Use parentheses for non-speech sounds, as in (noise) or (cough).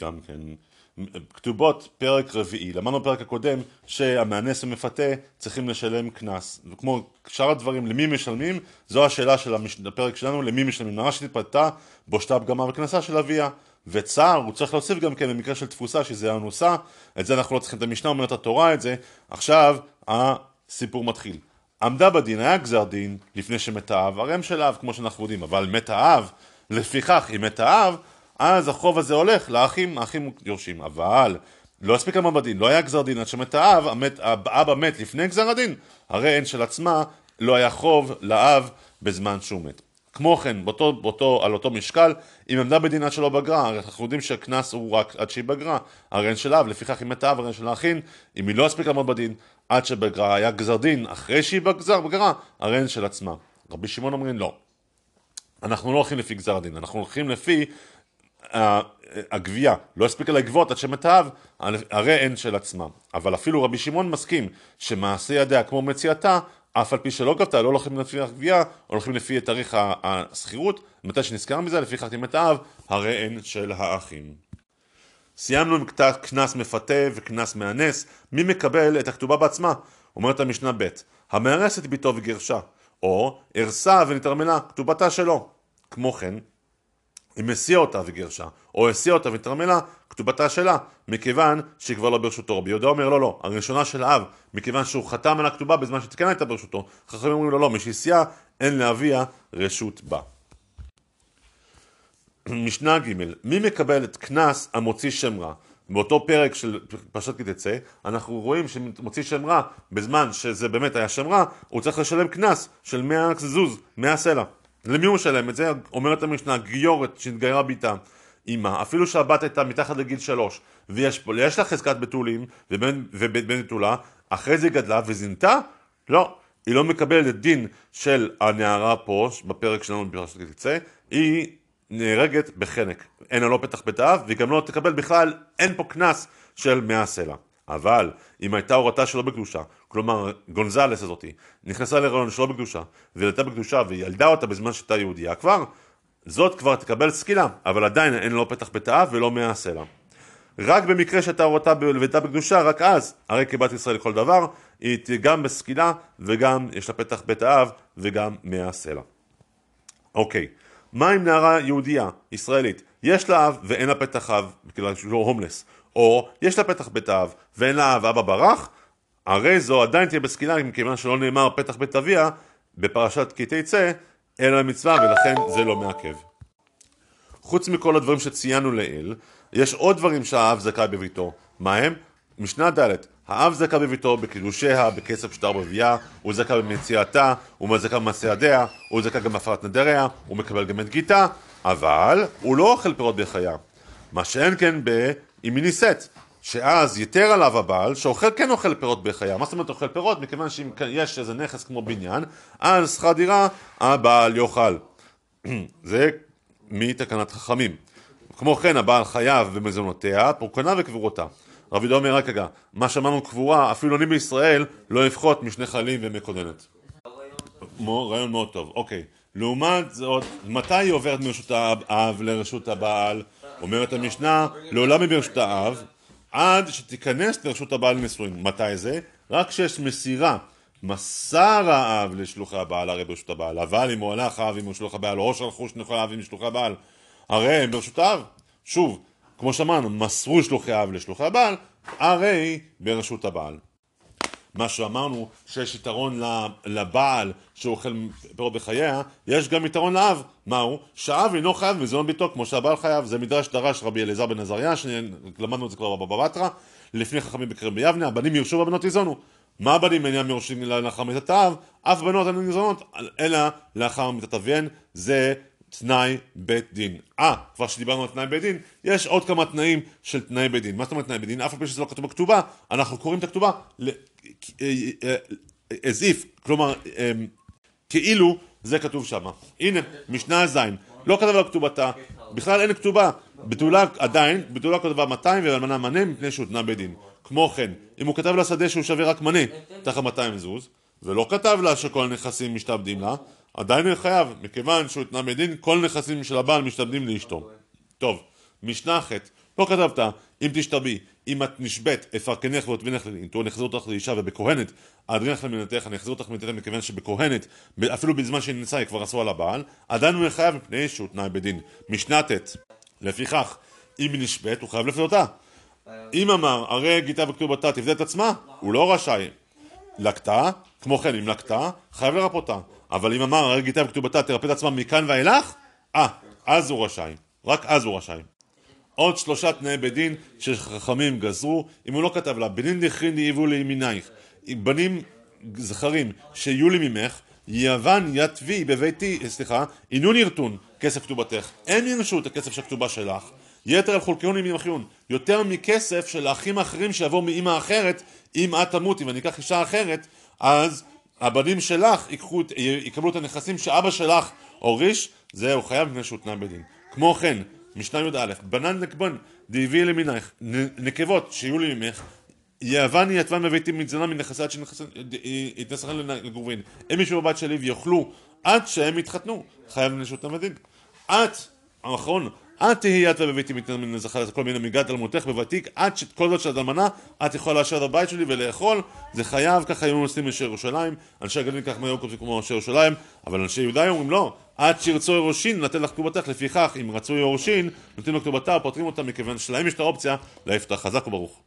גם כן. כתובות פרק רביעי, למדנו בפרק הקודם שהמאנס ומפתה צריכים לשלם קנס. וכמו שאר הדברים למי משלמים? זו השאלה של הפרק שלנו למי משלמים? נערה שתתפתה בושתה פגמה וקנסה של אביה. וצער הוא צריך להוסיף גם כן במקרה של תפוסה שזה אנוסה את זה אנחנו לא צריכים את המשנה אומרת התורה את זה. עכשיו הסיפור מתחיל. עמדה בדין היה גזר דין לפני שמת האב הרם של האב כמו שאנחנו יודעים אבל מת האב. לפיכך אם מת האב אז החוב הזה הולך לאחים, האחים יורשים. אבל לא הספיק בדין, לא היה גזר דין עד שמת האב, המת, האבא מת לפני גזר הדין, הרי אין של עצמה לא היה חוב לאב בזמן שהוא מת. כמו כן, באותו, באותו, על אותו משקל, אם עמדה בדין עד שלא בגרה, הרי אנחנו יודעים שהקנס הוא רק עד שהיא בגרה, הרי אין של אב, לפיכך אם מת האב, הרי אין של האחים, אם היא לא הספיק לעמוד בדין עד שבגרה היה גזר דין אחרי שהיא בגזר, בגרה, הרי אין של עצמה. רבי שמעון אומרים לא. אנחנו לא הולכים לפי גזר הדין, אנחנו הולכים לפי הגבייה לא הספיקה לגבות עד שמתאהב, הרי אין של עצמם. אבל אפילו רבי שמעון מסכים שמעשה ידיה כמו מציאתה, אף על פי שלא גבתה, לא הולכים לפי הגבייה, הולכים לפי תאריך השכירות, מתי שנזכר מזה, לפי חתימת מתאהב, הרי אין של האחים. סיימנו עם קנס מפתה וקנס מאנס, מי מקבל את הכתובה בעצמה? אומרת המשנה ב' המארסת ביתו וגרשה, או ארסה ונתרמלה, כתובתה שלו. כמו כן, אם הסיעה אותה וגרשה, או הסיעה אותה ותרמלה, כתובתה שלה, מכיוון שהיא כבר לא ברשותו. רבי יהודה אומר לא לא, הראשונה של האב, מכיוון שהוא חתם על הכתובה בזמן שתקנה הייתה ברשותו, חכמים אומרים לו לא, מי שהסיעה אין לאביה רשות בה. משנה ג' מי מקבל את קנס המוציא שם רע? באותו פרק של פרשת כי תצא, אנחנו רואים שמוציא שם רע, בזמן שזה באמת היה שם רע, הוא צריך לשלם קנס של 100 זוז, 100 סלע. למי הוא משלם את זה? אומרת המשנה, גיורת שהתגיירה ביתה, אימה, אפילו שהבת הייתה מתחת לגיל שלוש, ויש יש לה חזקת בתולים ובן, ובן בתולה, אחרי זה גדלה וזינתה? לא. היא לא מקבלת דין של הנערה פה, בפרק שלנו בפרשת תצא, היא נהרגת בחנק. אין לה לא פתח האב, והיא גם לא תקבל בכלל, אין פה קנס של מאה סלע. אבל אם הייתה הורתה שלא בקדושה, כלומר גונזלס הזאתי, נכנסה להיריון שלא בקדושה, וילדה בקדושה וילדה אותה בזמן שהייתה יהודייה כבר, זאת כבר תקבל סקילה, אבל עדיין אין לו פתח בית האב ולא מהעשה לה. רק במקרה שהייתה הורתה ולוותה בקדושה, רק אז, הרי כבת ישראל לכל דבר, היא גם בסקילה וגם יש לה פתח בית האב וגם מהעשה לה. אוקיי, מה עם נערה יהודייה, ישראלית, יש לה אב ואין לה פתח אב, בגלל שהוא לא הומלס, או יש לה פתח בית האב ואין לה אב אבא ברח, הרי זו עדיין תהיה בסקילה מכיוון שלא נאמר פתח בית אביה בפרשת כי תצא אלא מצווה ולכן זה לא מעכב. חוץ מכל הדברים שציינו לעיל, יש עוד דברים שהאב זכאי בביתו. מה הם? משנה ד' האב זכאי בביתו בקידושיה, בכסף שטר בביאה, הוא זכאי במציאתה, הוא זכאי במעשה ידיה, הוא זכאי גם בהפרת נדריה, הוא מקבל גם את גיתה, אבל הוא לא אוכל פירות בחיה. מה שאין כן ב... אם היא נישאת, שאז יתר עליו הבעל, שאוכל כן אוכל פירות בחיה. מה זאת אומרת אוכל פירות? מכיוון שאם יש איזה נכס כמו בניין, אז שכר דירה הבעל יאכל. (clears throat) זה מתקנת חכמים. כמו כן הבעל חייב במזונותיה, פורקנה וקברותה. רבי יהודה אומר רק רגע, מה שאמרנו קבורה, אפילו אני בישראל לא יפחות משני חיילים ומקודנת. רעיון מאוד טוב, אוקיי. לעומת זאת, מתי היא עוברת מרשות האב לרשות הבעל? אומרת המשנה, לעולם האב, עד שתיכנס לרשות הבעל לנישואין. מתי זה? רק כשיש מסירה. מסר האב לשלוחי הבעל הרי ברשות הבעל, אבל אם הוא הלך האב עם שלוח הבעל, או שלחו שני האב עם שלוחי הבעל, הרי הם ברשות האב. שוב, כמו שאמרנו, מסרו שלוחי האב לשלוחי הבעל, הרי ברשות הבעל. מה שאמרנו שיש יתרון לבעל שאוכל פירות בחייה, יש גם יתרון לאב. מהו? שאב אינו חייב מזון ביתו כמו שהבעל חייב. זה מדרש דרש רבי אליעזר בן עזריה, שלמדנו את זה כבר בבבא בתרא, לפני חכמים בקרב ביבנה, הבנים ירשו והבנות יזונו. מה הבנים אינם יורשים לאחר מיתת האב? אף בנות אינן ניזונות, אלא לאחר מיתת אביהן, זה תנאי בית דין. אה, כבר שדיברנו על תנאי בית דין, יש עוד כמה תנאים של תנאי בית דין. מה זאת אומרת תנאי בית דין? אף על פי שזה לא כתוב בכתובה, אנחנו קוראים את הכתובה as if, כלומר אמ, כאילו זה כתוב שם. הנה, משנה ז', לא כתב על כתובתה, בכלל אין כתובה. בתולה עדיין, בתולה כתובה 200 ואלמנה מנה מפני שהותנה בדין. כמו כן, אם הוא כתב לה שדה שהוא שווה רק מנה, תחת 200 זוז, ולא כתב לה שכל הנכסים משתעבדים לה, עדיין הוא חייב, מכיוון שהוא התנה בדין, כל נכסים של הבעל משתעבדים לאשתו. טוב, משנה ח' לא כתבת, אם תשתבי, אם את נשבית, אפרקנך ואותבינך לנטור, נחזיר אותך לאישה ובכהנת, אדרינך למינתך, אני אחזיר אותך למינתך מכיוון שבכהנת, אפילו בזמן שהיא נמצאה, היא כבר עשו על הבעל, עדיין הוא חייב מפני שהוא תנאי בדין. משנה ט', לפיכך, אם היא נשבית, הוא חייב לפדותה. אם אמר, הרי גיתה וכתובתה תפדה את עצמה, הוא לא רשאי. לקטה, כמו כן, אם לקטה, חייב לרפותה. אבל אם אמר, הרי גיתה וכתובתה תרפא את עצמה מכאן ואילך, אה, אז הוא רשאי. רק אז הוא רשאי. עוד שלושה תנאי בית דין שחכמים גזרו, אם הוא לא כתב לה, בנין דכרין דהיבו לימינייך, בנים זכרים שיהיו לי ממך, יוון יתבי בביתי, סליחה, עינון ירטון כסף כתובתך, הם ינשו את הכסף של הכתובה שלך, יתר על חולקיון עם אחיון, יותר מכסף של האחים האחרים שיבואו מאימא אחרת, אם את תמותי ואני אקח אישה אחרת, אז הבנים שלך יקחו, יקבלו את הנכסים שאבא שלך הוריש, זהו חייב מפני שהוא תנאי בדין. כמו כן, משנה י"א, בנן נקבן דהביא למינך, נקבות שיהיו לי ממך, יאבני יתבן בביתי מזונה מנכסי עד שיתנסחן לגורבין. הם ישבו בבת שלי ויאכלו עד שהם יתחתנו, חייב לנשות המדין. את, האחרון, את תהיי את בביתי מתנן מן הזכר כל מיני מגעת אלמותך בוותיק, עד שכל זאת שאת אלמנה, את יכולה לאשר את הבית שלי ולאכול, זה חייב, ככה היו נוסעים אנשי ירושלים, אנשי הגליל כך מהיום קוראים כמו אנשי ירושלים, אבל אנשי יהודה אומרים לא, עד שירצו יורשין נתן לך כתובתך, לפיכך אם רצו יורשין, נותנים לו כתובתה, פותרים אותה מכיוון שלהם יש את האופציה אותה חזק וברוך.